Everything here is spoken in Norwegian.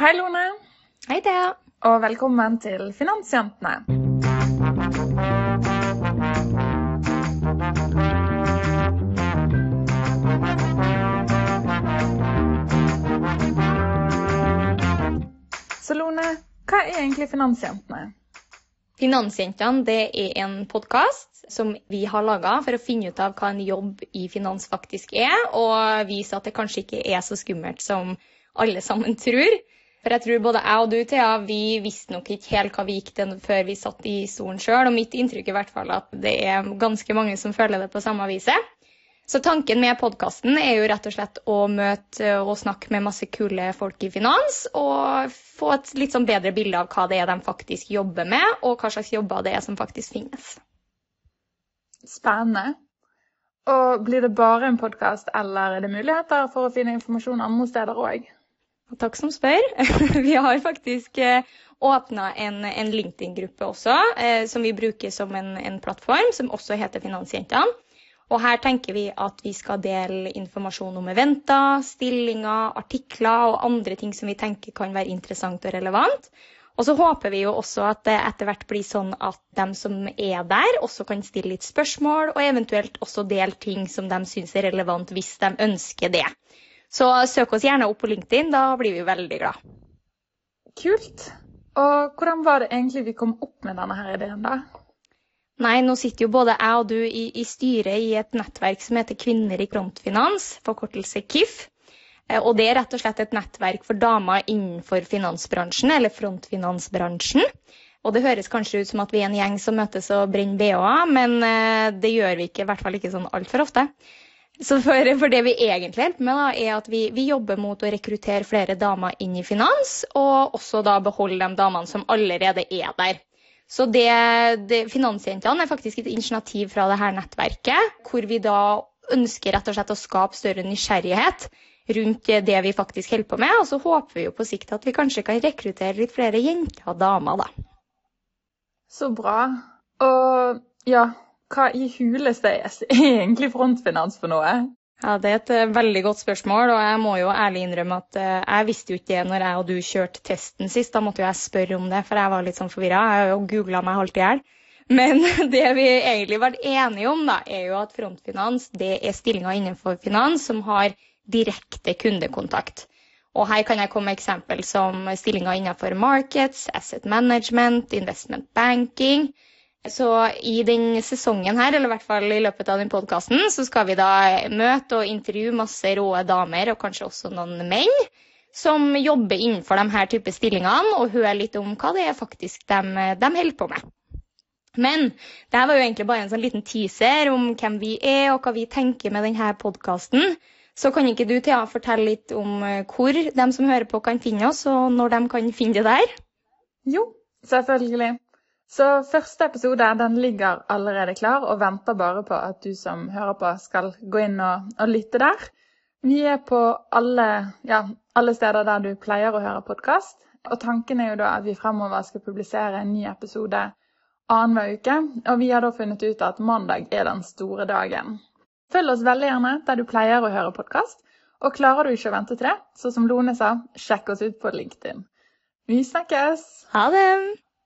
Hei, Lone. Hei, Thea. Og velkommen til Finansjentene. Så Lone, hva er egentlig Finansjentene? Finansjentene det er en podkast som vi har laga for å finne ut av hva en jobb i finans faktisk er, og vise at det kanskje ikke er så skummelt som alle sammen tror. For jeg tror både jeg og du, Thea, vi visste nok ikke helt hva vi gikk til før vi satt i stolen sjøl. Og mitt inntrykk er i hvert fall at det er ganske mange som føler det på samme viset. Så tanken med podkasten er jo rett og slett å møte og snakke med masse kule folk i finans, og få et litt sånn bedre bilde av hva det er de faktisk jobber med, og hva slags jobber det er som faktisk finnes. Spennende. Og blir det bare en podkast, eller er det muligheter for å finne informasjon andre steder òg? Takk som spør. Vi har faktisk åpna en, en LinkedIn-gruppe også, eh, som vi bruker som en, en plattform, som også heter Finansjentene. Og her tenker vi at vi skal dele informasjon om eventer, stillinger, artikler og andre ting som vi tenker kan være interessant og relevant. Og så håper vi jo også at det etter hvert blir sånn at de som er der, også kan stille litt spørsmål, og eventuelt også dele ting som de syns er relevant hvis de ønsker det. Så søk oss gjerne opp på LinkedIn, da blir vi veldig glad. Kult. Og hvordan var det egentlig vi kom opp med denne her ideen, da? Nei, nå sitter jo både jeg og du i, i styret i et nettverk som heter Kvinner i frontfinans, forkortelse KIF. Og det er rett og slett et nettverk for damer innenfor finansbransjen, eller frontfinansbransjen. Og det høres kanskje ut som at vi er en gjeng som møtes og brenner BH-er, men det gjør vi ikke, i hvert fall ikke sånn altfor ofte. Så for, for, det vi egentlig hjelper med, da, er at vi, vi, jobber mot å rekruttere flere damer inn i finans, og også da beholde de damene som allerede er der. Så det, det, Finansjentene er faktisk et initiativ fra det her nettverket, hvor vi da ønsker rett og slett å skape større nysgjerrighet rundt det vi faktisk holder på med. Og så håper vi jo på sikt at vi kanskje kan rekruttere litt flere jenter og damer, da. Så bra. Og ja, hva i huleste er egentlig frontfinans for noe? Ja, Det er et uh, veldig godt spørsmål, og jeg må jo ærlig innrømme at uh, jeg visste jo ikke det når jeg og du kjørte testen sist. Da måtte jo jeg spørre om det, for jeg var litt sånn forvirra. Jeg har jo googla meg halvt i hjel. Men det vi egentlig ble enige om, da, er jo at frontfinans det er stillinger innenfor finans som har direkte kundekontakt. Og her kan jeg komme med eksempel som stillinger innenfor markets, asset management, investment banking. Så i den sesongen her, eller i hvert fall i løpet av den podkasten, så skal vi da møte og intervjue masse rå damer, og kanskje også noen menn, som jobber innenfor de her type stillingene, og høre litt om hva det er faktisk de, de holder på med. Men det her var jo egentlig bare en sånn liten teaser om hvem vi er, og hva vi tenker med denne podkasten. Så kan ikke du, Thea, fortelle litt om hvor de som hører på, kan finne oss, og når de kan finne det der? Jo, selvfølgelig. Så første episode den ligger allerede klar og venter bare på at du som hører på, skal gå inn og, og lytte der. Vi er på alle, ja, alle, steder der du pleier å høre podkast. Og tanken er jo da at vi fremover skal publisere en ny episode annenhver uke. Og vi har da funnet ut at mandag er den store dagen. Følg oss veldig gjerne der du pleier å høre podkast. Og klarer du ikke å vente til det, så som Lone sa, sjekk oss ut på LinkedIn. Vi snakkes! Ha det!